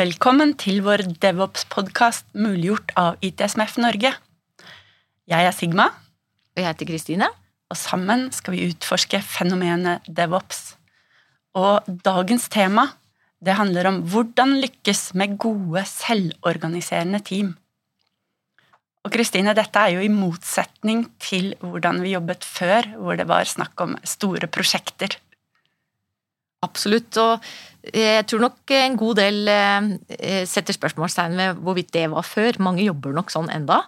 Velkommen til vår DevOps-podkast muliggjort av ITSMF Norge. Jeg er Sigma, Og jeg heter Kristine. og sammen skal vi utforske fenomenet DevOps. Og dagens tema det handler om hvordan lykkes med gode, selvorganiserende team. Og Kristine, dette er jo i motsetning til hvordan vi jobbet før, hvor det var snakk om store prosjekter. Absolutt. Og jeg tror nok en god del eh, setter spørsmålstegn ved hvorvidt det var før. Mange jobber nok sånn enda.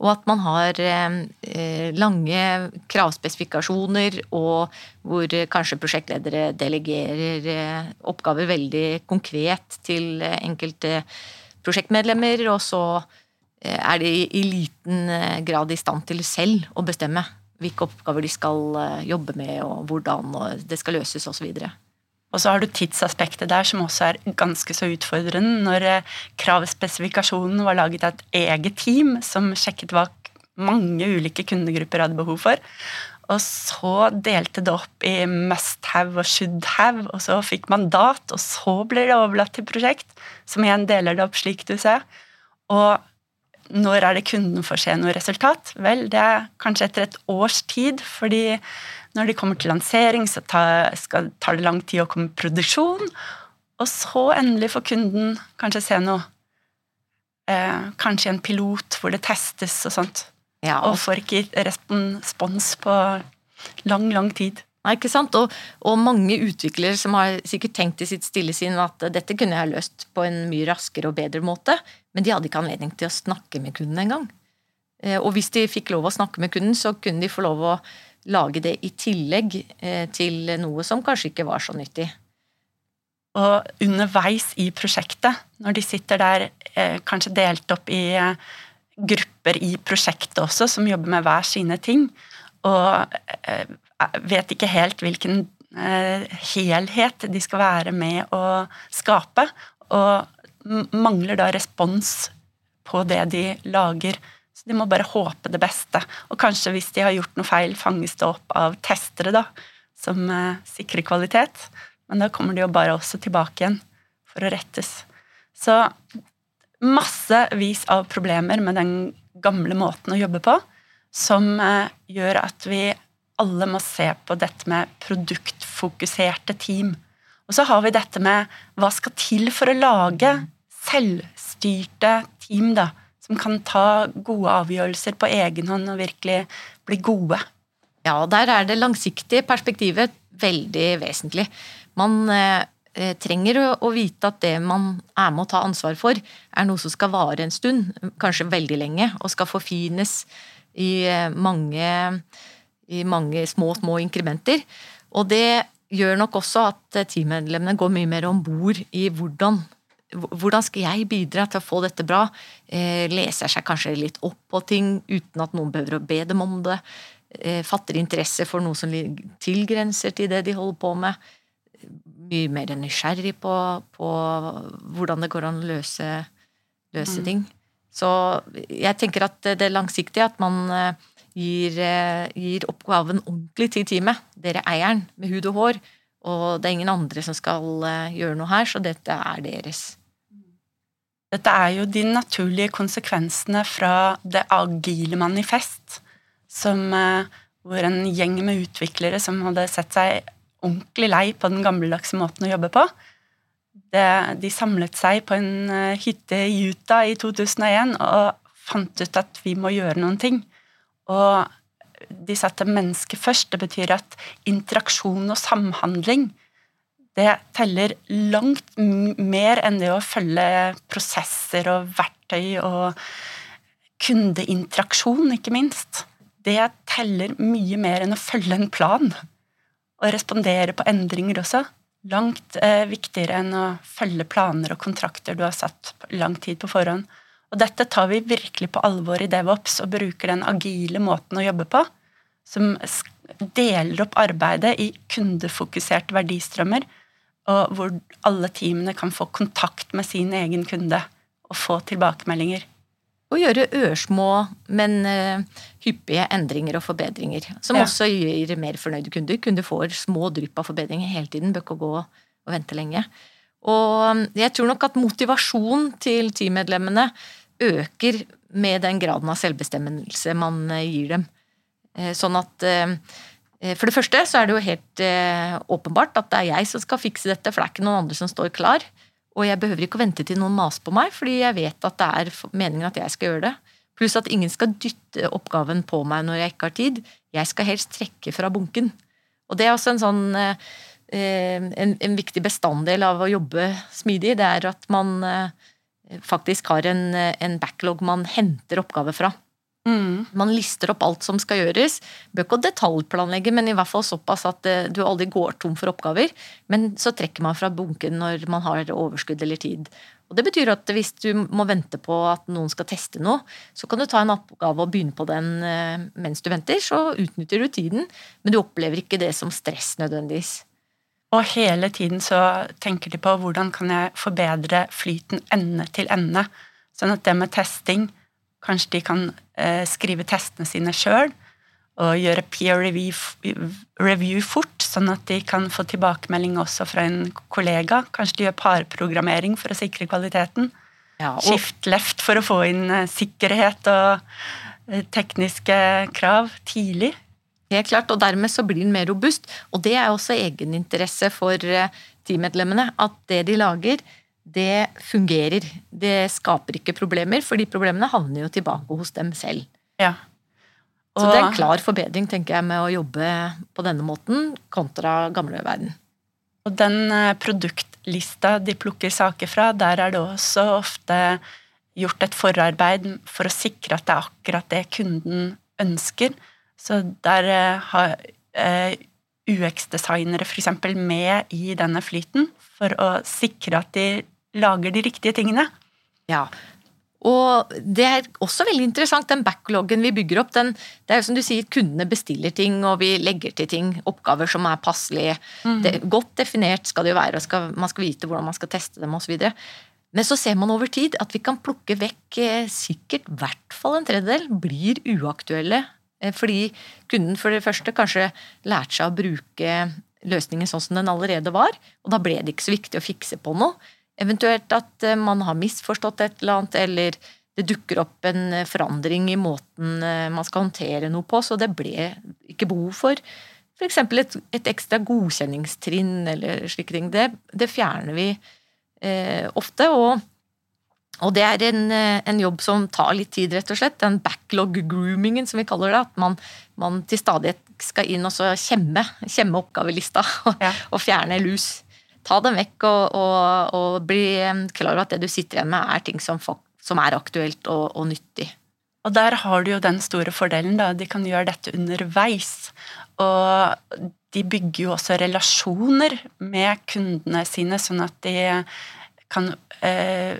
Og at man har eh, lange kravspesifikasjoner, og hvor kanskje prosjektledere delegerer eh, oppgaver veldig konkret til enkelte prosjektmedlemmer, og så er de i liten grad i stand til selv å bestemme hvilke oppgaver de skal jobbe med, og hvordan det skal løses osv. Og så har du tidsaspektet der, som også er ganske så utfordrende. Når eh, kravspesifikasjonen var laget av et eget team som sjekket hva mange ulike kundegrupper hadde behov for. Og så delte det opp i must have og should have, og så fikk mandat, og så blir det overlatt til prosjekt, som igjen deler det opp slik du ser. Og når er det kunden får se noe resultat? Vel, det er kanskje etter et års tid, fordi når de kommer til lansering, så tar, skal, tar det lang tid å komme i produksjon. Og så endelig får kunden kanskje se noe. Eh, kanskje en pilot hvor det testes og sånt. Ja, og får ikke respons på lang, lang tid. Nei, ikke sant? Og, og, mange utviklere som har sikkert tenkt i sitt stille sinn at dette kunne jeg løst på en mye raskere og bedre måte, men de hadde ikke anledning til å snakke med kunden engang. Eh, og hvis de fikk lov å snakke med kunden, så kunne de få lov å lage det i tillegg eh, til noe som kanskje ikke var så nyttig. Og underveis i prosjektet, når de sitter der eh, kanskje delt opp i eh, grupper i prosjektet også, som jobber med hver sine ting, og vet ikke helt hvilken helhet de skal være med å skape, og mangler da respons på det de lager så de må bare håpe det beste. Og kanskje hvis de har gjort noe feil, fanges det opp av testere, da, som eh, sikrer kvalitet. Men da kommer de jo bare også tilbake igjen for å rettes. Så massevis av problemer med den gamle måten å jobbe på, som eh, gjør at vi alle må se på dette med produktfokuserte team. Og så har vi dette med hva skal til for å lage selvstyrte team, da som kan ta gode avgjørelser på egen hånd og virkelig bli gode. Ja, der er det langsiktige perspektivet veldig vesentlig. Man eh, trenger å, å, vite at det man er med å ta ansvar for, er noe som skal vare en stund, kanskje veldig lenge, og skal forfines i eh, mange, i mange små, små inkrementer. Og det gjør nok også at teammedlemmene går mye mer om bord i hvordan hvordan skal jeg bidra til å få dette bra? Eh, leser seg kanskje litt opp på ting uten at noen behøver å be dem om det. Eh, fatter interesse for noe som tilgrenser til det de holder på med. Mye mer nysgjerrig på, på hvordan det går an å løse, løse mm. ting. Så jeg tenker at det langsiktige, at man eh, gir, eh, gir oppgaven ordentlig til teamet. Dere eieren med hud og hår. Og det er ingen andre som skal gjøre noe her, så dette er deres. Dette er jo de naturlige konsekvensene fra det agile manifest, som, eh, hvor en gjeng med utviklere som hadde sett seg ordentlig lei på den gammeldagse måten å jobbe på, det, de samlet seg på en eh, hytte i Utah i 2001 og fant ut at vi må gjøre noen ting. Og de satte mennesket først. Det betyr at interaksjon og samhandling det teller langt mer enn det å følge prosesser og verktøy og kundeinteraksjon, ikke minst. Det teller mye mer enn å følge en plan. Og respondere på endringer også. Langt eh, viktigere enn å følge planer og kontrakter du har satt lang tid på forhånd. Og dette tar vi virkelig på alvor i DevOps og bruker den agile måten å jobbe på, som deler opp arbeidet i kundefokuserte verdistrømmer og hvor alle teamene kan få kontakt med sin egen kunde og få tilbakemeldinger. Og gjøre ørsmå, men uh, hyppige endringer og forbedringer. Som ja. også gir mer fornøyde kunder. Kunder får små drypp av forbedringer hele tiden, bør ikke gå og vente lenge. Og jeg tror nok at motivasjonen til teammedlemmene øker med den graden av selvbestemmelse man gir dem. Sånn at For det første så er det jo helt åpenbart at det er jeg som skal fikse dette, for det er ikke noen andre som står klar. Og jeg behøver ikke å vente til noen maser på meg, fordi jeg vet at det er meningen at jeg skal gjøre det. Pluss at ingen skal dytte oppgaven på meg når jeg ikke har tid. Jeg skal helst trekke fra bunken. Og det er også en sånn eh, en, en viktig bestanddel av å jobbe smidig. Det er at man eh, faktisk har en, en backlog man henter oppgaver fra. Mm. Man lister opp alt som skal gjøres. Bør ikke detaljplanlegge, men i hvert fall såpass at eh, du aldri går tom for oppgaver. Men så trekker man fra bunken når man har overskudd eller tid. Og Det betyr at hvis du må vente på at noen skal teste noe, så kan du ta en oppgave og begynne på den eh, mens du venter. Så utnytter du tiden, men du opplever ikke det som stress nødvendigvis. Og hele tiden så tenker de på hvordan kan jeg forbedre flyten ende til ende. Sånn at det med testing Kanskje de kan eh, skrive testene sine sjøl og gjøre peer review, review, fort, sånn at de kan få tilbakemelding også fra en kollega. Kanskje de gjør parprogrammering for å sikre kvaliteten. Ja, og... Skift left for å få inn eh, sikkerhet og eh, tekniske krav tidlig. Helt klart, og dermed så blir den mer robust. Og det er også egeninteresse for eh, teammedlemmene. At det de lager, det fungerer. Det skaper ikke problemer, for de problemene havner jo tilbake hos dem selv. Ja. Og... Så det er en klar forbedring, tenker jeg, med å jobbe på denne måten kontra gamle verden. Og den eh, produktlista de plukker saker fra, der er det også ofte gjort et forarbeid for å sikre at det er akkurat det kunden ønsker. Så der eh, har eh, UX-designere f.eks. med i denne flyten for å sikre at de lager de riktige tingene. Ja, og det er også veldig interessant, den backloggen vi bygger opp. Den, det er jo som du sier, Kundene bestiller ting, og vi legger til ting. Oppgaver som er passelige. Mm. godt definert skal det jo være, og skal, man skal vite hvordan man skal teste dem osv. Men så ser man over tid at vi kan plukke vekk eh, sikkert i hvert fall en tredjedel blir uaktuelle. Eh, fordi kunden for det første kanskje lærte seg å bruke løsningen sånn som den allerede var, og da ble det ikke så viktig å fikse på noe. Eventuelt at eh, man har misforstått et eller annet, eller det dukker opp en eh, forandring i måten eh, man skal håndtere noe på, så det ble ikke behov for f.eks. Et, et ekstra godkjenningstrinn eller slike ting. Det, det fjerner vi eh, ofte. og og det er en, en, jobb som tar litt tid, rett og slett. Den backlog-groomingen, som vi kaller det. At man, man til stadighet skal inn og så kjemme, kjemme oppgavelista ja. og fjerne lus ta dem vekk og, og, og, bli klar over at det du sitter igjen med, er ting som, som er aktuelt og, og, nyttig. Og der har du jo den store fordelen, da. De kan gjøre dette underveis. Og de bygger jo også relasjoner med kundene sine, sånn at de kan eh,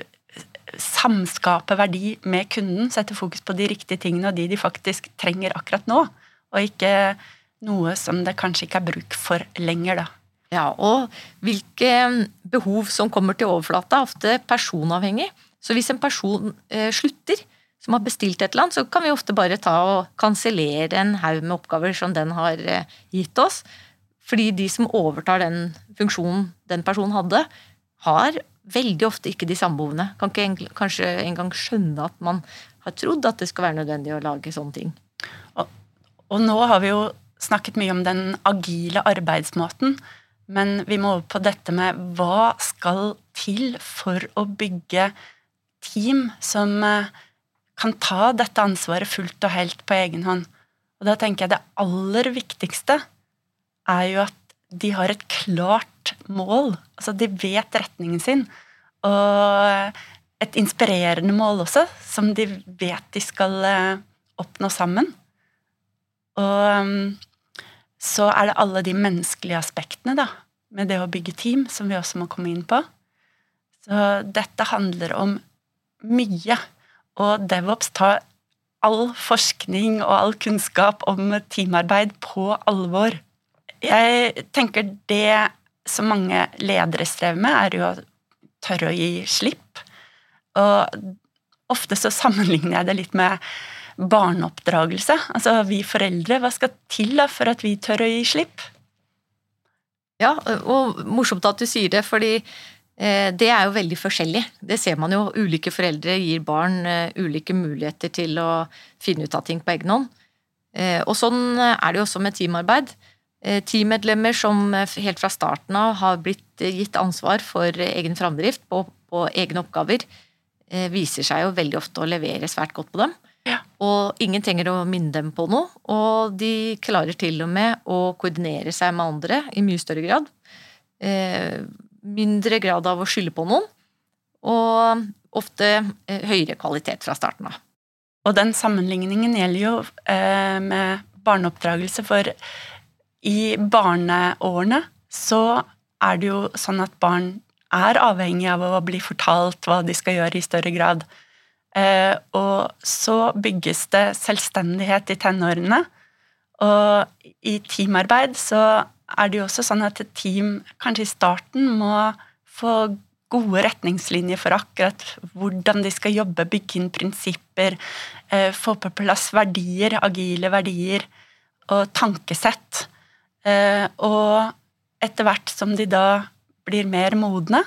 samskape verdi med kunden. Sette fokus på de riktige tingene og de de faktisk trenger akkurat nå. Og ikke noe som det kanskje ikke er bruk for lenger, da. Ja, og hvilke behov som kommer til overflata, er ofte personavhengig. Så hvis en person eh, slutter, som har bestilt et eller annet, så kan vi ofte bare ta og kansellere en haug med oppgaver som den har eh, gitt oss. Fordi de som overtar den funksjonen den personen hadde, har veldig ofte ikke de samme behovene. Kan ikke kanskje engang skjønne at man har trodd at det skal være nødvendig å lage sånne ting. Og, og nå har vi jo snakket mye om den agile arbeidsmåten. Men vi må over på dette med hva skal til for å bygge team som eh, kan ta dette ansvaret fullt og helt på egen hånd. Og da tenker jeg det aller viktigste er jo at de har et klart mål. Altså de vet retningen sin. Og et inspirerende mål også, som de vet de skal eh, oppnå sammen. Og mm, så er det alle de menneskelige aspektene da, med det å bygge team, som vi også må komme inn på. Så dette handler om mye. Og DevOps tar all forskning og all kunnskap om teamarbeid på alvor. Jeg tenker det som mange ledere strever med, er jo å tørre å gi slipp. Og ofte så sammenligner jeg det litt med barneoppdragelse. Altså vi foreldre, hva skal til da for at vi tør å gi slipp? Ja, og morsomt at du sier det, fordi det er jo veldig forskjellig. Det ser man jo. Ulike foreldre gir barn ulike muligheter til å finne ut av ting på egen hånd. Og sånn er det jo også med teamarbeid. Teammedlemmer som helt fra starten av har blitt gitt ansvar for egen framdrift på, på egne oppgaver, viser seg jo veldig ofte å levere svært godt på dem. Ja. Og ingen trenger å minne dem på noe. Og de klarer til og med å koordinere seg med andre i mye større grad. Eh, mindre grad av å skylde på noen. Og ofte eh, høyere kvalitet fra starten av. Og den sammenligningen gjelder jo eh, med barneoppdragelse, for i barneårene så er det jo sånn at barn er avhengig av å bli fortalt hva de skal gjøre i større grad. Eh, og så bygges det selvstendighet i tenårene. Og i teamarbeid så er det jo også sånn at et team kanskje i starten må få gode retningslinjer for akkurat hvordan de skal jobbe, bygge inn prinsipper, eh, få på plass verdier, agile verdier og tankesett. Eh, og etter hvert som de da blir mer modne,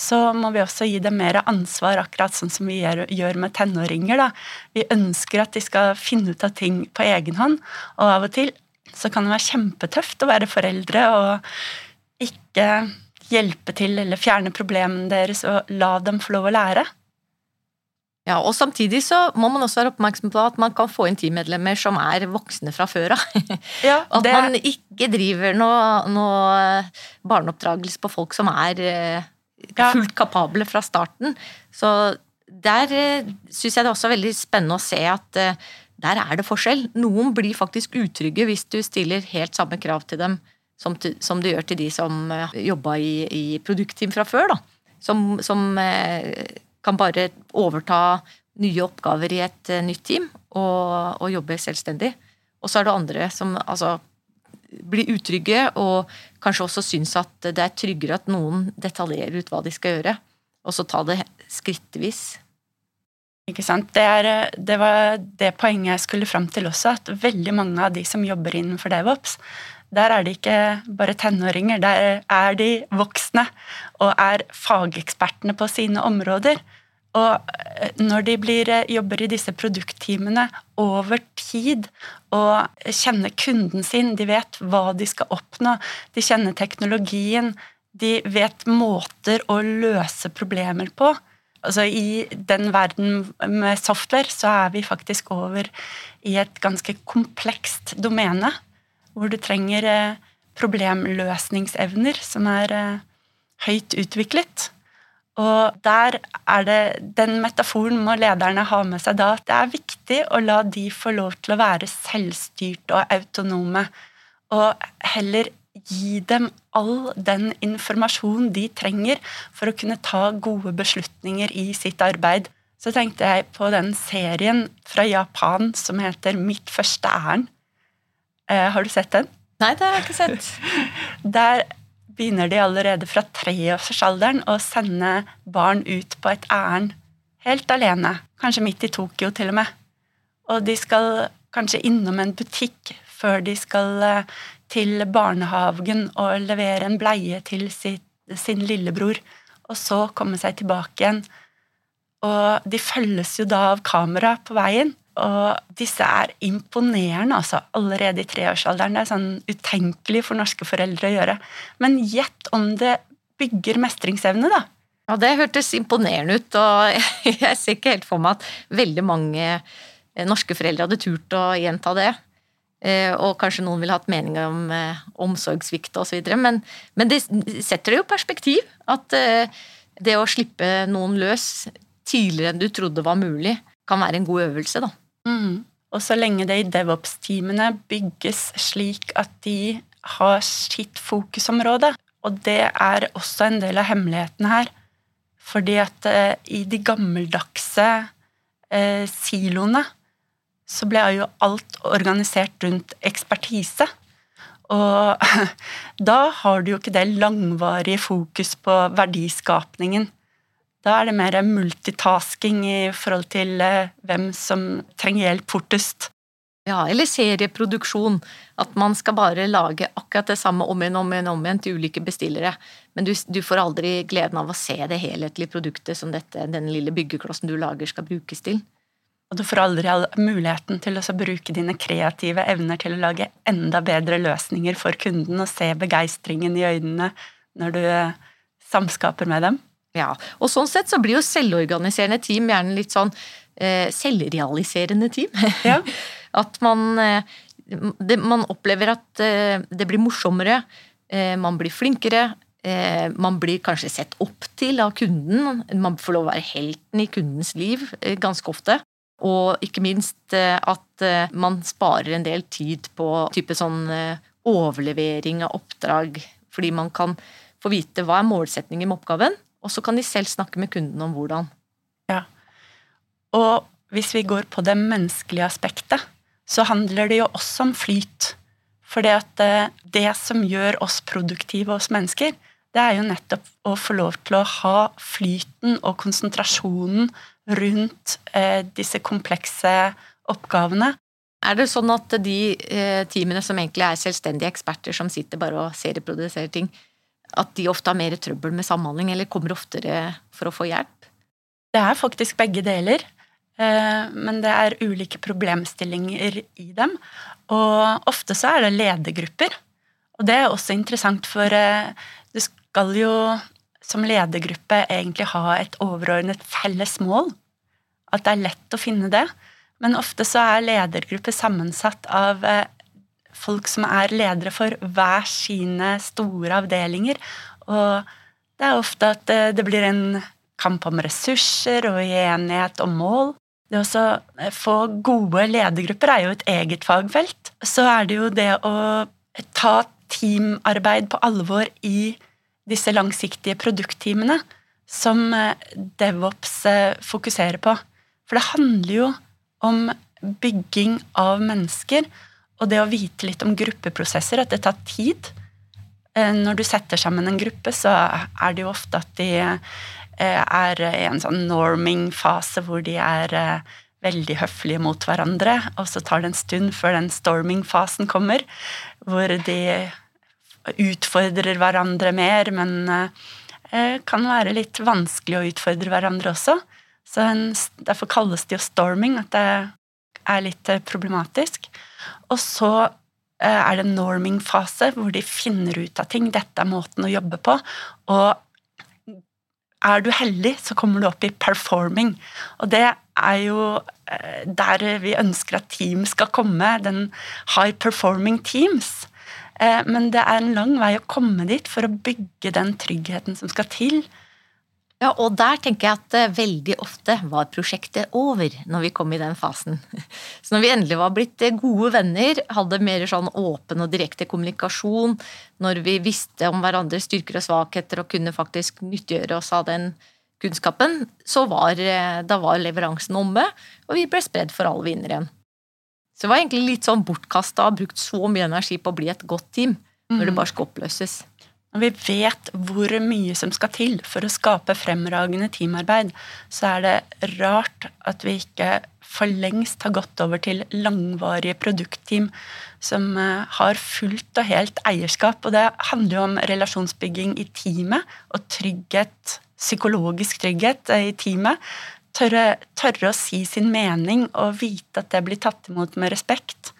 så må vi også gi dem mer ansvar, akkurat sånn som vi gjør med tenåringer. Da. Vi ønsker at de skal finne ut av ting på egen hånd, og av og til så kan det være kjempetøft å være foreldre og ikke hjelpe til eller fjerne problemene deres og la dem få lov å lære. Ja, og Samtidig så må man også være oppmerksom på at man kan få inn teammedlemmer som er voksne fra før av. Ja, at man ikke driver noe, noe barneoppdragelse på folk som er fullt kapable fra starten. Så der eh, syns jeg det er også veldig spennende å se at eh, der er det forskjell. Noen blir faktisk utrygge hvis du stiller helt samme krav til dem som, som du gjør til de som eh, jobba i, i produktteam fra før. da. Som, som kan bare overta nye oppgaver i et nytt team og, og jobbe selvstendig. Og så er det andre som altså blir utrygge, og kanskje også syns at det er tryggere at noen detaljerer ut hva de skal gjøre, og så ta det skrittvis. Ikke sant. Det, er, det var det poenget jeg skulle fram til også, at veldig mange av de som jobber innenfor DevOps, der er de ikke bare tenåringer, der er de voksne og er fagekspertene på sine områder. Og eh, når de blir, eh, jobber i disse produktteamene over tid og kjenner kunden sin, de vet hva de skal oppnå, de kjenner teknologien, de vet måter å løse problemer på. Altså I den verden med software så er vi faktisk over i et ganske komplekst domene, hvor du trenger eh, problemløsningsevner som er høyt utviklet. Og der er det Den metaforen må lederne ha med seg da. Det er viktig å la de få lov til å være selvstyrte og autonome. Og heller gi dem all den informasjonen de trenger for å kunne ta gode beslutninger i sitt arbeid. Så tenkte jeg på den serien fra Japan som heter Mitt første ærend. Eh, har du sett den? Nei, det har jeg ikke sett. Der begynner de allerede fra treårsalderen å sende barn ut på et ærend helt alene, kanskje midt i Tokyo til og med. Og de skal kanskje innom en butikk før de skal eh, til barnehagen og levere en bleie til sitt, sin lillebror, og så komme seg tilbake igjen. Og de følges jo da av kamera på veien. Og disse er imponerende, altså. Allerede i treårsalderen. Det er sånn utenkelig for norske foreldre å gjøre. Men gjett om det bygger mestringsevne, da. Ja, Det hørtes imponerende ut, og jeg ser ikke helt for meg at veldig mange eh, norske foreldre hadde turt å gjenta det. Eh, og kanskje noen ville hatt mening om eh, omsorgssvikt osv. Men, men det setter det jo perspektiv. At det å slippe noen løs tidligere enn du trodde var mulig, kan være en god øvelse. da. Mm. Og så lenge det i DevOps-teamene bygges slik at de har sitt fokusområde, og det er også en del av hemmeligheten her, fordi at eh, i de gammeldagse eh, siloene så ble jo alt organisert rundt ekspertise. Og da har du jo ikke det langvarige fokus på verdiskapningen da er det mer multitasking i forhold til eh, hvem som trenger hjelp fortest. Ja, eller serieproduksjon. At man skal bare lage akkurat det samme om igjen om igjen om igjen til ulike bestillere. Men du, du får aldri gleden av å se det helhetlige produktet som dette, den lille byggeklossen du lager, skal brukes til. Og du får aldri muligheten til å bruke dine kreative evner til å lage enda bedre løsninger for kunden og se begeistringen i øynene når du eh, samskaper med dem. Ja, og sånn sett så blir jo selvorganiserende team gjerne litt sånn eh, selvrealiserende team. Ja. At man, eh, det, man opplever at eh, det blir morsommere, eh, man blir flinkere. Man blir kanskje sett opp til av kunden. Man får lov å være helten i kundens liv ganske ofte. Og ikke minst at man sparer en del tid på type sånn overlevering av oppdrag. Fordi man kan få vite hva er målsetningen med oppgaven, og så kan de selv snakke med kunden om hvordan. Ja. Og hvis vi går på det menneskelige aspektet, så handler det jo også om flyt. For det, eh, det som gjør oss produktive, oss mennesker, det er jo nettopp å få lov til å ha flyten og konsentrasjonen rundt eh, disse komplekse oppgavene. Er det sånn at de eh, teamene som egentlig er selvstendige eksperter som sitter bare og serieproduserer ting, at de ofte har mer trøbbel med samhandling, eller kommer oftere for å få hjelp? Det er faktisk begge deler. Eh, men det er ulike problemstillinger i dem. Og ofte så er det ledergrupper. Og det er også interessant, for eh, du skal jo som ledergruppe egentlig ha et overordnet felles mål. At det er lett å finne det. Men ofte så er ledergrupper sammensatt av eh, folk som er ledere for hver sine store avdelinger. Og det er ofte at det blir en kamp om ressurser og enighet om mål. Det å eh, få gode ledergrupper er jo et eget fagfelt. Så er det jo det å ta teamarbeid på alvor i disse langsiktige produktteamene som eh, DevOps eh, fokuserer på. For det handler jo om bygging av mennesker, og det å vite litt om gruppeprosesser, at det tar tid. Når du setter sammen en gruppe, så er det jo ofte at de Eh, er i en sånn norming-fase hvor de er eh, veldig høflige mot hverandre, og så tar det en stund før den storming-fasen kommer, hvor de utfordrer hverandre mer, men eh, kan være litt vanskelig å utfordre hverandre også. Så en, Derfor kalles det jo storming, at det er litt problematisk. Og så er det norming-fase, hvor de finner ut av ting. Dette er måten å jobbe på. Og er du heldig, så kommer du opp i performing. Og det er jo eh, der vi ønsker at team skal komme. Den high performing teams. Eh, men det er en lang vei å komme dit for å bygge den tryggheten som skal til ja, og der tenker jeg at eh, veldig ofte var prosjektet over når vi kom i den fasen. Så når vi endelig var blitt eh, gode venner, hadde mer sånn åpen og direkte kommunikasjon, når vi visste om hverandres styrker og svakheter og kunne faktisk nyttiggjøre oss av den kunnskapen, så var, eh, da var leveransen omme, og vi ble spredd for alle vinnere igjen. Så det var egentlig litt sånn bortkasta å ha brukt så mye energi på å bli et godt team, når det mm. bare skal oppløses. Når vi vet hvor mye som skal til for å skape fremragende teamarbeid, så er det rart at vi ikke for lengst har gått over til langvarige produktteam som eh, har fullt og helt eierskap. Og det handler jo om relasjonsbygging i teamet og trygghet, psykologisk trygghet eh, i teamet. Tørre, tørre å si sin mening og vite at det blir tatt imot med respekt.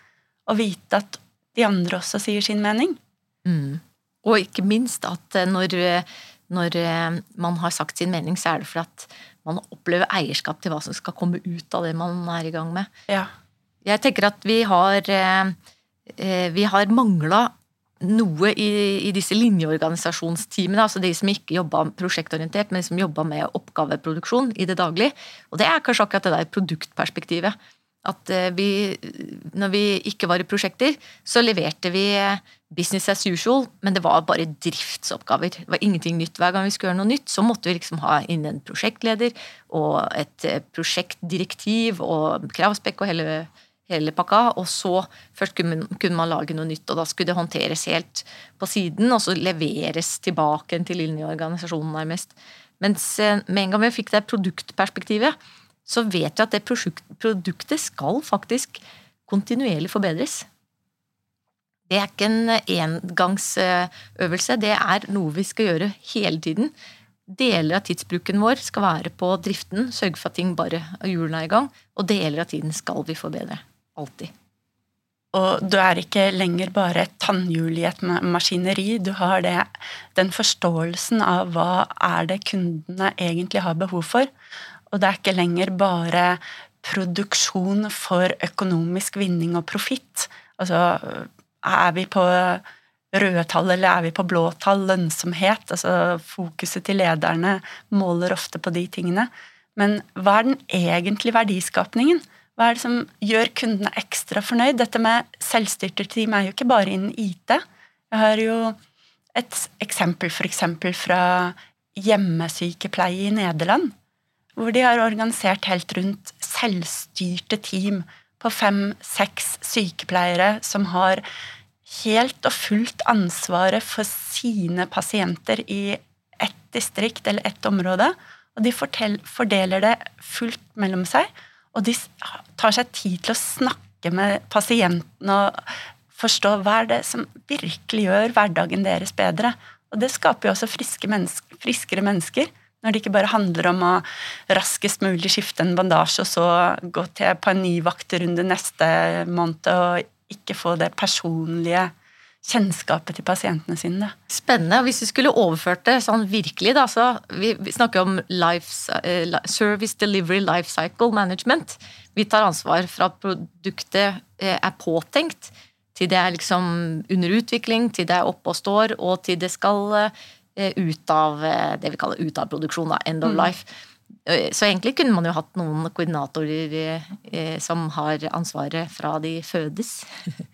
Og vite at de andre også sier sin mening. Mm. Og ikke minst at eh, når, når, eh, man har sagt sin mening, så er det fordi at man opplever eierskap til hva som skal komme ut av det man er i gang med. Ja. Jeg tenker at vi har, eh, vi har mangla noe i, i, disse linjeorganisasjonsteamene, altså de som ikke jobba prosjektorientert, men som jobba med oppgaveproduksjon i det daglige. Og det er kanskje akkurat det der produktperspektivet. At eh, vi, når vi ikke var i prosjekter, så leverte vi business as usual, men det var bare driftsoppgaver. Det var ingenting nytt. Hver gang vi skulle gjøre noe nytt, så måtte vi liksom ha inn en prosjektleder og et eh, prosjektdirektiv og kravspekk og hele, hele pakka. Og så først kunne, man lage noe nytt, og da skulle det håndteres helt på siden, og så leveres tilbake til linjeorganisasjonen, nærmest. Mens eh, med en gang vi fikk det produktperspektivet, så vet vi at det produktet skal faktisk kontinuerlig forbedres. Det er ikke en engangsøvelse, det er noe vi skal gjøre hele tiden. Deler av tidsbruken vår skal være på driften, sørge for at ting bare hjulene er i gang. Og deler av tiden skal vi forbedre. Alltid. Og du er ikke lenger bare et tannhjul i et maskineri. Du har det, den forståelsen av hva er det kundene egentlig har behov for. Og det er ikke lenger bare produksjon for økonomisk vinning og profitt. Altså, er vi på røde tall, eller er vi på blå tall? Lønnsomhet. altså Fokuset til lederne måler ofte på de tingene. Men hva er den egentlige verdiskapningen? Hva er det som gjør kundene ekstra fornøyd? Dette med selvstyrte team er jo ikke bare innen IT. Jeg har jo et eksempel eksempel fra hjemmesykepleie i Nederland. Hvor de har organisert helt rundt selvstyrte team på fem-seks sykepleiere som har helt og fullt ansvaret for sine pasienter i ett distrikt eller ett område. Og de fordeler det fullt mellom seg, og de tar seg tid til å snakke med pasienten og forstå hva er det som virkelig gjør hverdagen deres bedre. Og det skaper jo også friske mennesker, friskere mennesker. Når det ikke bare handler om å raskest mulig skifte en bandasje og så gå til på en ny vaktrunde neste måned og ikke få det personlige kjennskapet til pasientene sine. Spennende. Hvis vi skulle overført det sånn virkelig, da, så vi, vi snakker om life, uh, Service Delivery Life Cycle Management. Vi tar ansvar fra produktet uh, er påtenkt, til det er liksom under utvikling, til det er oppe og står, og til det skal uh, ut av det vi kaller ut av produksjon, da, end of mm. life. Eh, så egentlig kunne man jo hatt noen koordinatorer eh, som har ansvaret fra de fødes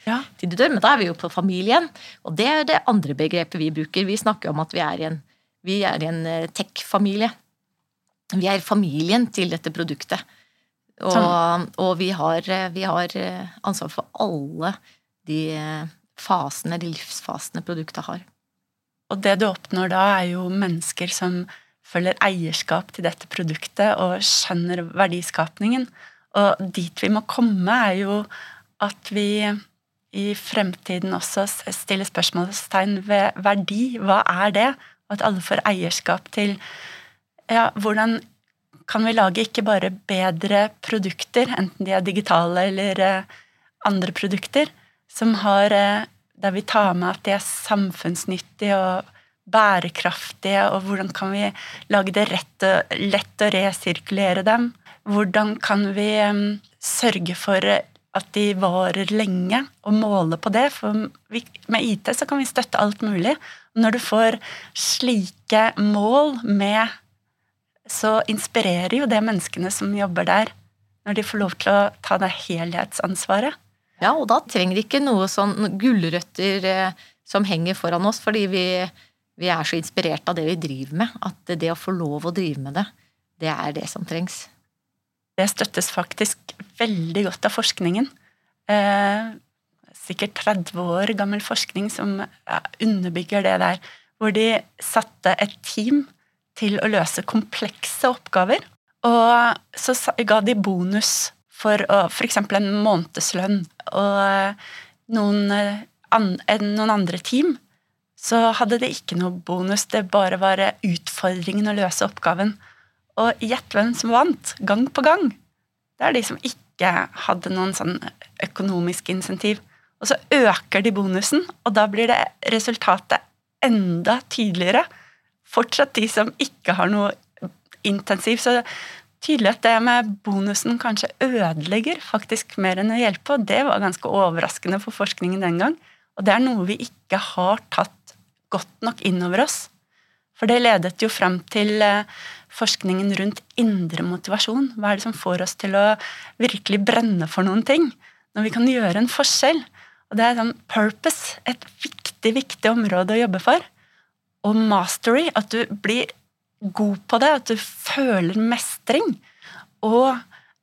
ja. til de dør, men da er vi jo på familien. Og det er det andre begrepet vi bruker. Vi snakker om at vi er i en, en eh, tech-familie. Vi er familien til dette produktet. Og, sånn. og vi, har, vi, har, ansvar for alle de fasene, de livsfasene produktet har. Og det du oppnår da, er jo mennesker som føler eierskap til dette produktet og skjønner verdiskapningen. Og dit vi må komme, er jo at vi i fremtiden også stiller spørsmålstegn ved verdi. Hva er det? Og at alle får eierskap til ja, hvordan kan vi lage ikke bare bedre produkter, enten de er digitale eller eh, andre produkter, som har eh, der vi tar med at de er samfunnsnyttige og bærekraftige, og hvordan kan vi lage det rett, lett å resirkulere dem? Hvordan kan vi sørge for at de varer lenge, og måle på det? For med IT så kan vi støtte alt mulig. Når du får slike mål med Så inspirerer jo det menneskene som jobber der, når de får lov til å ta det helhetsansvaret. Ja, og da trenger ikke noe sånn gulrøtter eh, som henger foran oss, fordi vi vi er så inspirert av det vi driver med, at det å få lov å drive med det, det er det som trengs. Det støttes faktisk veldig godt av forskningen. Eh, sikkert 30 år gammel forskning som underbygger det der. Hvor de satte et team til å løse komplekse oppgaver. Og så ga de bonus for f.eks. en månedslønn. Og eh, noen, an, noen andre team så hadde det ikke noe bonus. Det bare var utfordringen å løse oppgaven. Og gjett hvem som vant, gang på gang. Det er de som ikke hadde noen sånn økonomisk insentiv. Og så øker de bonusen, og da blir det resultatet enda tydeligere. Fortsatt de som ikke har noe intensiv. Så tydelig at det med bonusen kanskje ødelegger faktisk mer enn å hjelpe, og det var ganske overraskende for forskningen den gang. Og det er noe vi ikke har tatt godt nok innover oss. For det ledet jo fram til eh, forskningen rundt indre motivasjon. Hva er det som får oss til å virkelig brenne for noen ting? Når vi kan gjøre en forskjell. Og det er sånn purpose, et viktig, viktig område å jobbe for. Og mastery, at du blir god på det, at du føler mestring. Og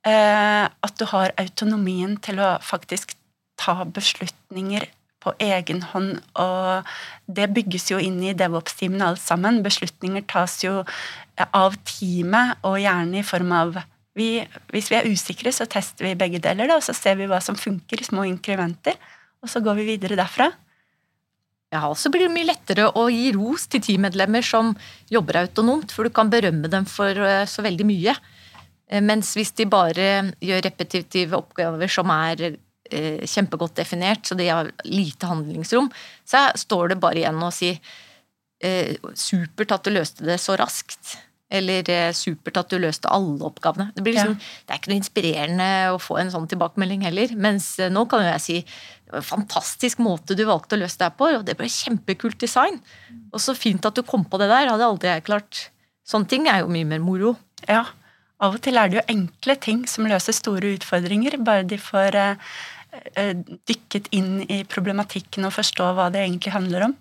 eh, at du har autonomien til å faktisk ta beslutninger på egen hånd, og det bygges jo inn i DevOps-teamene alt sammen. Beslutninger tas jo av teamet, og gjerne i form av Vi, hvis vi er usikre, så tester vi begge deler, da, og så ser vi hva som funker i små inkrementer, og så går vi videre derfra. Ja, og så blir det mye lettere å gi ros til teammedlemmer som jobber autonomt, for du kan berømme dem for eh, så veldig mye. Eh, mens hvis de bare gjør repetitive oppgaver som er eh, kjempegodt definert, så de har lite handlingsrom, så står det bare igjen å si supert at du løste det så raskt. Eller supert at du løste alle oppgavene. Det, blir liksom, ja. det er ikke noe inspirerende å få en sånn tilbakemelding heller. Mens nå kan jo jeg si fantastisk måte du valgte å løse det på, og det ble kjempekult design. Og så fint at du kom på det der. Hadde aldri jeg klart. Sånne ting er jo mye mer moro. Ja. Av og til er det jo enkle ting som løser store utfordringer, bare de får eh, dykket inn i problematikken og forstå hva det egentlig handler om.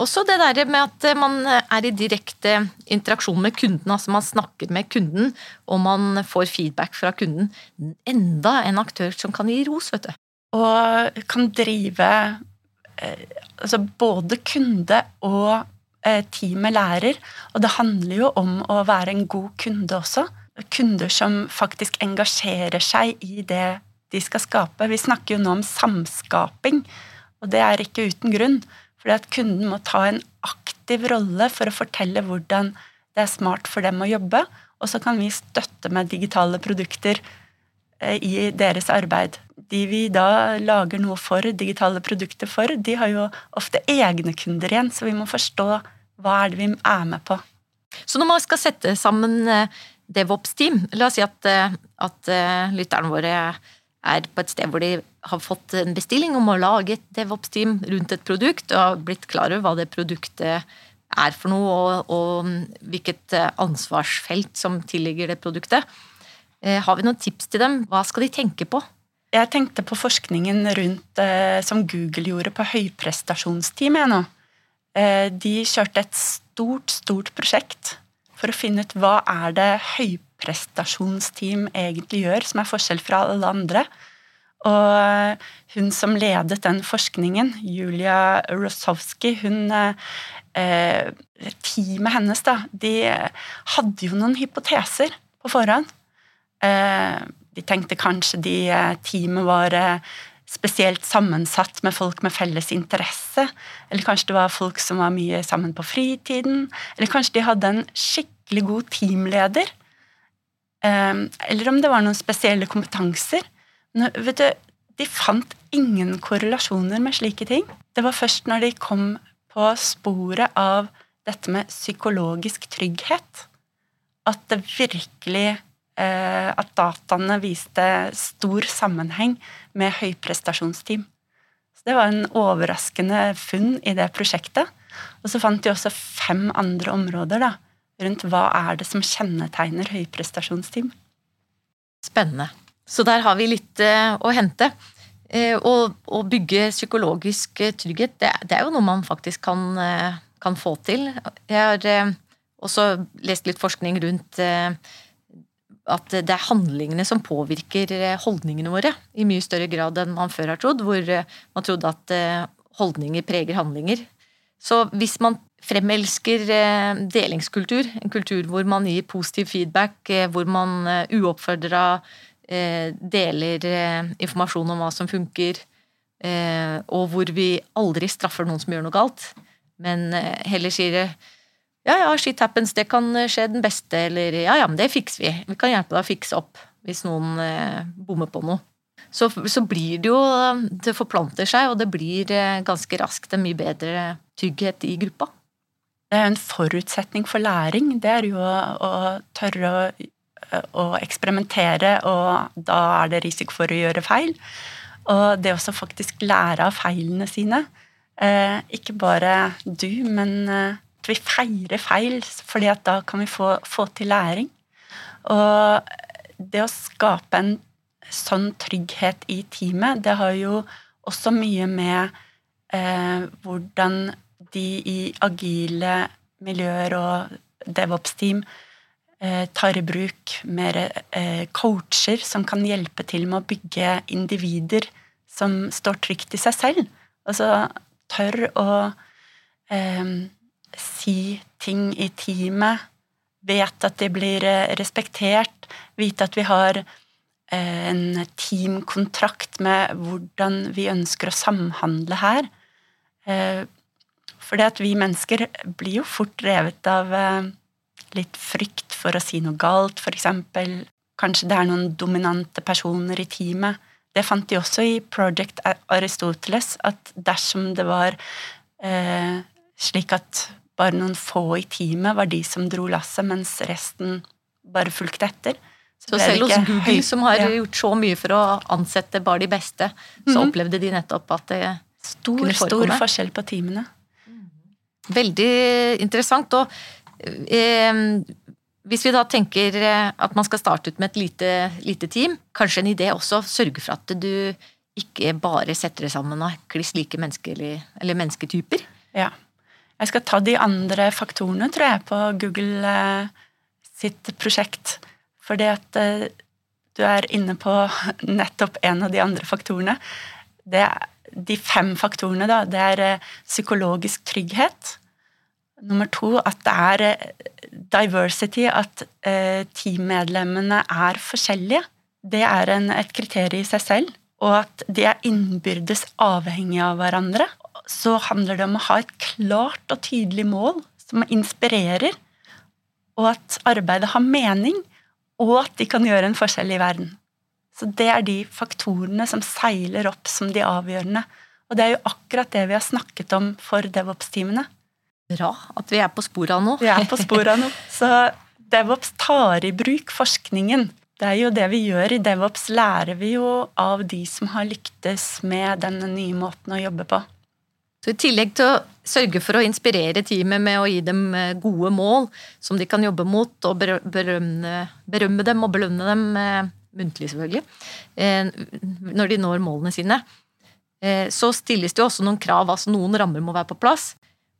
Også det der med at man er i direkte interaksjon med kunden, altså man snakker med kunden og man får feedback fra kunden. Enda en aktør som kan gi ros, vet du. Og kan drive eh, altså både kunde og eh, teamet lærer. Og det handler jo om å være en god kunde også. Kunder som faktisk engasjerer seg i det de skal skape. Vi snakker jo nå om samskaping, og det er ikke uten grunn. Fordi at kunden må ta en aktiv rolle for å fortelle hvordan det er smart for dem å jobbe. Og så kan vi støtte med digitale produkter i deres arbeid. De vi da lager noe for, digitale produkter for, de har jo ofte egne kunder igjen, så vi må forstå hva er det vi er med på. Så når man skal sette sammen eh, DevOps-team, la oss si at, eh, at lytterne våre er på et sted hvor de har fått en bestilling om å lage et DevOps-team rundt et produkt, og har blitt klar over hva det produktet er for noe, og, og hvilket eh, ansvarsfelt som tilligger det produktet. Eh, har vi noen tips til dem? Hva skal de tenke på? Jeg tenkte på forskningen rundt eh, som Google gjorde på høyprestasjonsteam. Jeg nå. De kjørte et stort, stort prosjekt for å finne ut hva er det høyprestasjonsteam egentlig gjør, som er forskjell fra alle andre. Og hun som ledet den forskningen, Julia Rosowski, hun eh, Teamet hennes, da, de hadde jo noen hypoteser på forhånd. Eh, de tenkte kanskje de eh, teamet var eh, spesielt sammensatt med folk med felles interesse. Eller kanskje det var folk som var mye sammen på fritiden. Eller kanskje de hadde en skikkelig god teamleder. Eller om det var noen spesielle kompetanser. Vet du, de fant ingen korrelasjoner med slike ting. Det var først når de kom på sporet av dette med psykologisk trygghet, at det virkelig At dataene viste stor sammenheng med høyprestasjonsteam. Så det var en overraskende funn i det prosjektet. Og så fant de også fem andre områder da, rundt hva er det som kjennetegner høyprestasjonsteam. Spennende. Så der har vi litt eh, å hente. Eh, å, bygge psykologisk eh, trygghet, det, er jo noe man faktisk kan, kan få til. Jeg har også lest litt forskning rundt at det er handlingene som påvirker holdningene våre i mye større grad enn man før har trodd, hvor man trodde at holdninger preger handlinger. Så hvis man fremelsker delingskultur, en kultur hvor man gir positiv feedback, hvor man uoppfordra Eh, deler eh, informasjon om hva som funker, eh, og hvor vi aldri straffer noen som gjør noe galt, men heller sier ja, ja, shit happens, det kan skje den beste, eller ja, ja, men det fikser vi. Vi kan hjelpe deg å fikse opp hvis noen bommer på noe. Så, så, blir det jo Det forplanter seg, og det blir ganske raskt en mye bedre trygghet i gruppa. Det er en forutsetning for læring. Det er jo å, å tørre å å eksperimentere, og da er det risiko for å gjøre feil. Og det også faktisk lære av feilene sine. Eh, ikke bare du, men eh, vi feirer feil, fordi at da kan vi få, få til læring. Og det å skape en sånn trygghet i teamet, det har jo også mye med eh, hvordan de i agile miljøer og DevOps-team Eh, tar i bruk mer eh, coacher som kan hjelpe til med å bygge individer som står trygt i seg selv. Altså tør å eh, si ting i teamet vet at de blir eh, respektert, vite at vi har eh, en teamkontrakt med hvordan vi ønsker å samhandle her. for fordi at vi mennesker blir jo fort revet av litt frykt for å si noe galt, f.eks. Kanskje det er noen dominante personer i teamet. Det fant de også i Project Aristoteles, at dersom det var eh, slik at bare noen få i teamet var de som dro lasset, mens resten bare fulgte etter. Så, så selv hos Google, høy, som har ja. gjort så mye for å ansette bare de beste, så mm. opplevde de nettopp at det stor, kunne forekomme. Stor forskjell på teamene. Veldig interessant. Og eh, hvis vi da tenker eh, at man skal starte ut med et lite, lite team, kanskje en idé også sørge for at du ikke bare setter det sammen av kliss like mennesker eller, eller mennesketyper. Ja. Jeg skal ta de andre faktorene, tror jeg, på Google eh, sitt prosjekt. Fordi at eh, du er inne på nettopp en av de andre faktorene. Det de fem faktorene, da, det er eh, psykologisk trygghet. Nummer to at det er diversity, at teammedlemmene er forskjellige. Det er en, et kriterium i seg selv. Og at de er innbyrdes avhengige av hverandre så handler det om å ha et klart og tydelig mål som inspirerer, og at arbeidet har mening, og at de kan gjøre en forskjell i verden. Så det er de faktorene som seiler opp som de avgjørende. Og det er jo akkurat det vi har snakket om for DevOps-teamene. Bra at vi er på sporet av noe. Vi er på sporet av noe. Så DevOps tar i bruk forskningen. Det er jo det vi gjør i DevOps, lærer vi jo av de som har lyktes med denne nye måten å jobbe på. Så I tillegg til å sørge for å inspirere teamet med å gi dem eh, gode mål som de kan jobbe mot, og berømme, berømme dem og belønne dem eh, muntlig, selvfølgelig, eh, når de når målene sine, så stilles det jo også noen krav. altså Noen rammer må være på plass.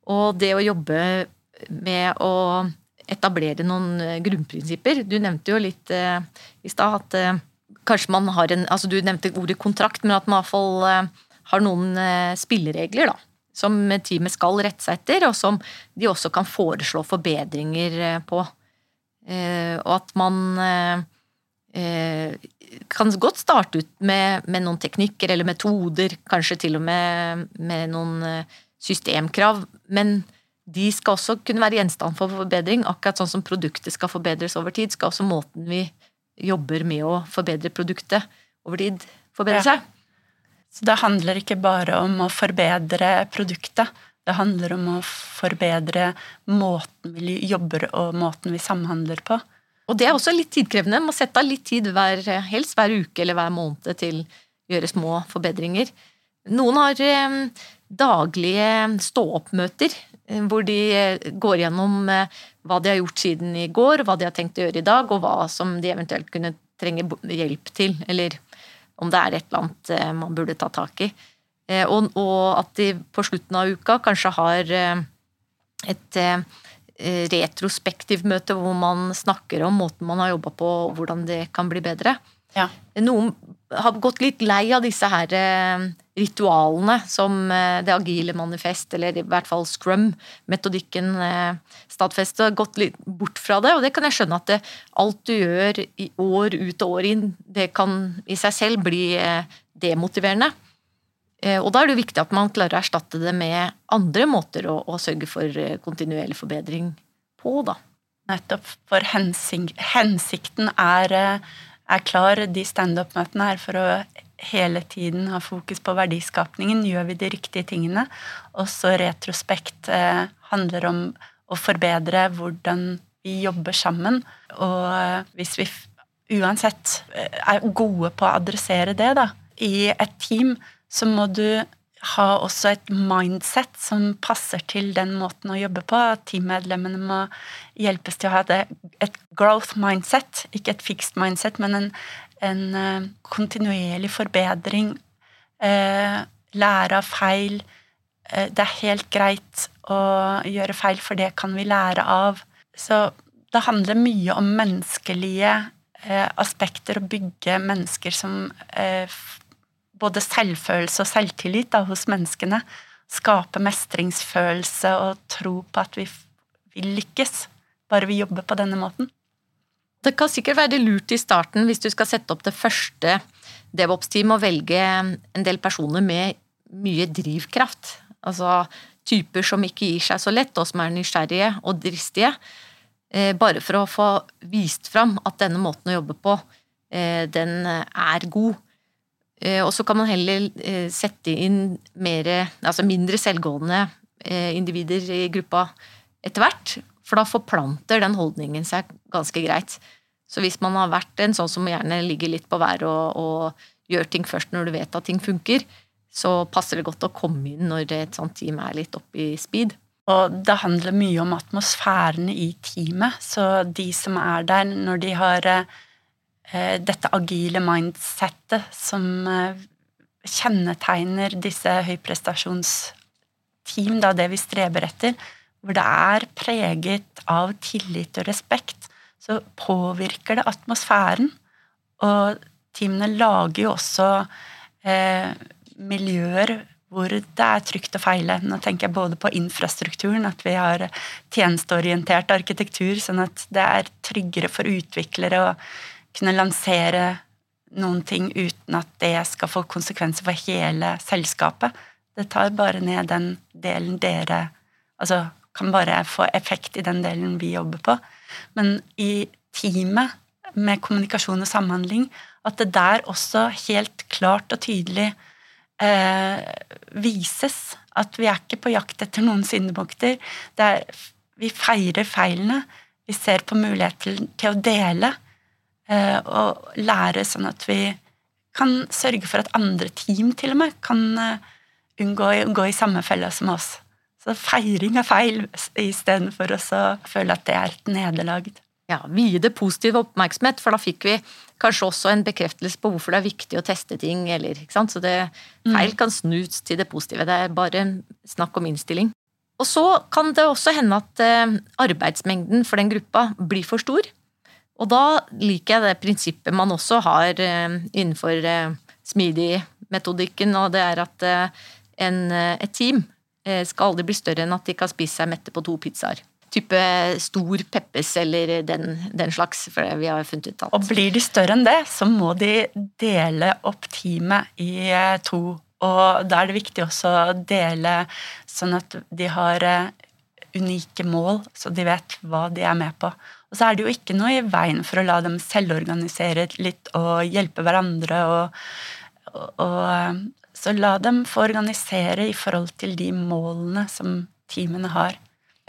Og det å jobbe med å etablere noen grunnprinsipper Du nevnte jo litt i stad at kanskje man har en altså Du nevnte ordet kontrakt, men at man iallfall har noen spilleregler, da som teamet skal rette seg etter, og som de også kan foreslå forbedringer eh, på. Eh, og at man eh, kan godt starte ut med, med, noen teknikker eller metoder, kanskje til og med med noen systemkrav, men de skal også kunne være gjenstand for forbedring. Akkurat sånn som produktet skal forbedres over tid, skal også måten vi jobber med å forbedre produktet over tid, forbedre seg. Ja. Så det handler ikke bare om å forbedre produktet. Det handler om å forbedre måten vi jobber og måten vi samhandler på. Og det er også litt tidkrevende. Man må sette av litt tid hver, helst hver uke eller hver måned til å gjøre små forbedringer. Noen har eh, daglige stå-opp-møter eh, hvor de eh, går gjennom hva de har gjort siden i går, hva de har tenkt å gjøre i dag, og hva som de eventuelt kunne trenge hjelp til, eller om det er et eller annet eh, man burde ta tak i. Og, og, at de på slutten av uka kanskje har eh, et retrospektivt møte hvor man snakker om måten man har jobba på, og hvordan det kan bli bedre. Ja. Noen har gått litt lei av disse her ritualene som det agile manifest, eller i hvert fall scrum-metodikken stadfester, gått litt bort fra det. Og det kan jeg skjønne at det, alt du gjør i år ut og år inn, det kan i seg selv bli demotiverende. Og da er det viktig at man klarer å erstatte det med andre måter å, å sørge for kontinuerlig forbedring på, da. Nettopp. For hensikten er er klar. De standup-møtene her for å hele tiden ha fokus på verdiskapningen. Gjør vi de riktige tingene? Og så retrospekt eh, handler om å forbedre hvordan vi jobber sammen. Og eh, hvis vi uansett eh, er gode på å adressere det da, i et team, så må du ha også et mindset som passer til den måten å jobbe på. Teammedlemmene må hjelpes til å ha det, et growth mindset, ikke et fixed mindset, men en, en uh, kontinuerlig forbedring. Uh, lære av feil. Uh, det er helt greit å gjøre feil, for det kan vi lære av. Så det handler mye om menneskelige aspekter, å bygge mennesker som både selvfølelse og selvtillit da, hos menneskene. Skape mestringsfølelse og tro på at vi vil lykkes. bare vi jobber på denne måten. Det kan sikkert være lurt i starten hvis du skal sette opp det første DevOps-teamet og velge en del personer med mye drivkraft. Altså typer som ikke gir seg så lett, og som er nysgjerrige og dristige. Eh, bare for å få vist fram at denne måten å jobbe på, eh, den er god. Eh, og så kan man heller sette inn mer, altså mindre selvgående individer i gruppa etter hvert. For da forplanter den holdningen seg ganske greit. Så hvis man har vært en sånn som gjerne ligger litt på været og, og, gjør ting først når du vet at ting funker, så passer det godt å komme inn når et sånt team er litt oppe i speed. Og det handler mye om atmosfærene i teamet. Så de som er der når de har eh, dette agile mindsettet som eh, kjennetegner disse høyprestasjonsteam, da det vi streber etter, hvor det er preget av tillit og respekt, så påvirker det atmosfæren. Og teamene lager jo også eh, miljøer hvor det er trygt å feile. Nå tenker jeg både på infrastrukturen, at vi har tjenesteorientert arkitektur, sånn at det er tryggere for utviklere å kunne lansere noen ting uten at det skal få konsekvenser for hele selskapet. Det tar bare ned den delen dere Altså kan bare få effekt i den delen vi jobber på. Men i teamet, med kommunikasjon og samhandling, at det der også helt klart og tydelig eh, vises at vi er ikke på jakt etter noen syndebukter. Vi feirer feilene. Vi ser på muligheten til, å dele og lære sånn at vi kan sørge for at andre team til og med kan uh, unngå å gå i samme felle som oss. Så feiring av feil istedenfor å føle at det er et nederlag. Ja, Vie det positiv oppmerksomhet, for da fikk vi kanskje også en bekreftelse på hvorfor det er viktig å teste ting. Eller, ikke sant? Så det, feil mm. kan snus til det positive. Det er bare snakk om innstilling. Og så kan det også hende at eh, arbeidsmengden for den gruppa blir for stor. Og da liker jeg det prinsippet man også har eh, innenfor eh, smidig-metodikken, og det er at en, et team skal aldri bli større enn at de kan spise seg mette på to pizzaer type stor Peppes eller den, den, slags. For vi har funnet ut alt. Og blir de større enn det, så må de dele opp teamet i eh, to. Og da er det viktig også å dele sånn at de har eh, unike mål, så de vet hva de er med på. Og så er det jo ikke noe i veien for å la dem selvorganisere litt og hjelpe hverandre. og, og, og eh, så la dem få organisere i forhold til de målene som teamene har.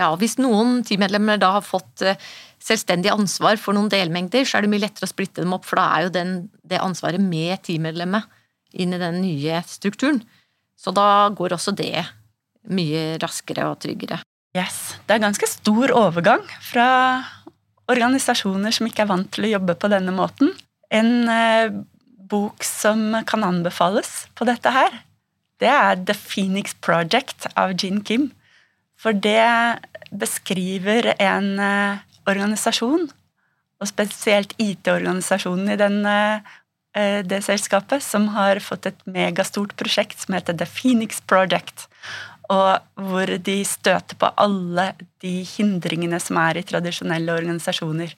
Ja, Hvis noen teammedlemmer da har fått eh, selvstendig ansvar for noen delmengder, så er det mye lettere å splitte dem opp, for da er jo den, det ansvaret med teammedlemmet inn i den nye strukturen. Så da går også det mye raskere og tryggere. Yes. Det er ganske stor overgang fra organisasjoner som ikke er vant til å jobbe på denne måten. En eh, bok som kan anbefales på dette her, det er The Phoenix Project av Jean Kim. For det beskriver en uh, organisasjon, og spesielt IT-organisasjonen i den, uh, det selskapet, som har fått et megastort prosjekt som heter The Phoenix Project. Og hvor de støter på alle de hindringene som er i tradisjonelle organisasjoner.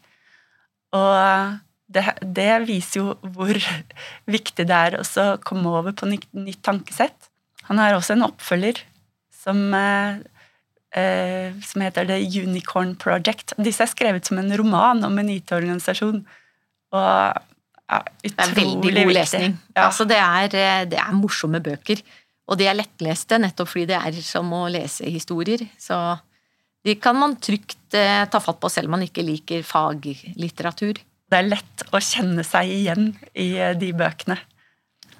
Og det, det viser jo hvor viktig det er å komme over på nytt, nytt tankesett. Han har også en oppfølger som eh, som heter The Unicorn Project. Disse er skrevet som en roman om en IT-organisasjon. Og ja, utrolig Det er veldig god viktig. lesning. Ja. Altså, det, er, eh, det er morsomme bøker. Og de er lettleste nettopp fordi det er som å lese historier. Så de kan man trygt eh, ta fatt på selv om man ikke liker faglitteratur. Det er lett å kjenne seg igjen i eh, de bøkene.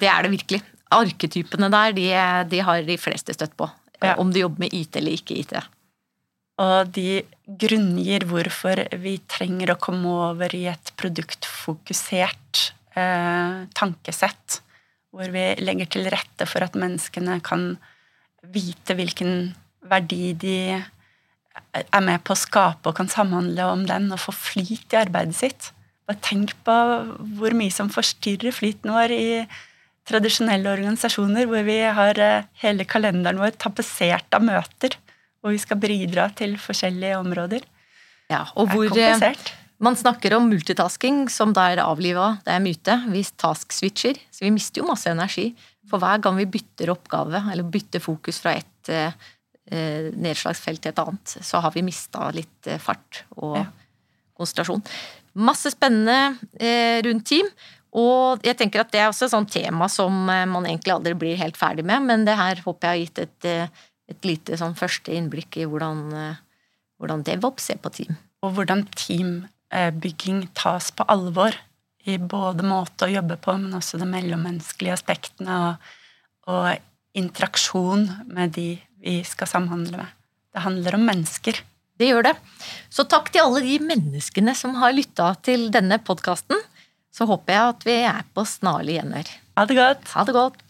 Det er det virkelig. Arketypene der, de, de har de fleste støtt på. Ja. Om de jobber med IT eller ikke IT. Og de grunngir hvorfor vi trenger å komme over i et produktfokusert eh, tankesett. Hvor vi legger til rette for at menneskene kan vite hvilken verdi de er med på å skape og kan samhandle om den og få flyt i arbeidet sitt. Bare tenk på hvor mye som forstyrrer flyten vår i tradisjonelle organisasjoner hvor vi har eh, hele kalenderen vår tapetsert av møter, hvor vi skal bidra til forskjellige områder. Ja, og Det er hvor eh, komplisert. Man snakker om multitasking, som da er avliva, det er myte. Vi task-switcher, så vi mister jo masse energi. For hver gang vi bytter oppgave, eller bytter fokus fra ett eh, eh, nedslagsfelt til et annet, så har vi mista litt eh, fart og Ja. konsentrasjon. Masse spennende eh, rundt team. Og jeg tenker at det er også et sånt tema som eh, man egentlig aldri blir helt ferdig med, men det her håper jeg har gitt et, et lite sånn første innblikk i hvordan, hvordan DevOps ser på team. Og hvordan teambygging tas på alvor. I både måte å jobbe på, men også de mellommenneskelige aspektene og, og interaksjon med de vi skal samhandle med. Det handler om mennesker. Det gjør det. Så takk til alle de menneskene som har lytta til denne podkasten. Så håper jeg at vi er på snarlig gjenhør. Ha det godt! Ha det godt!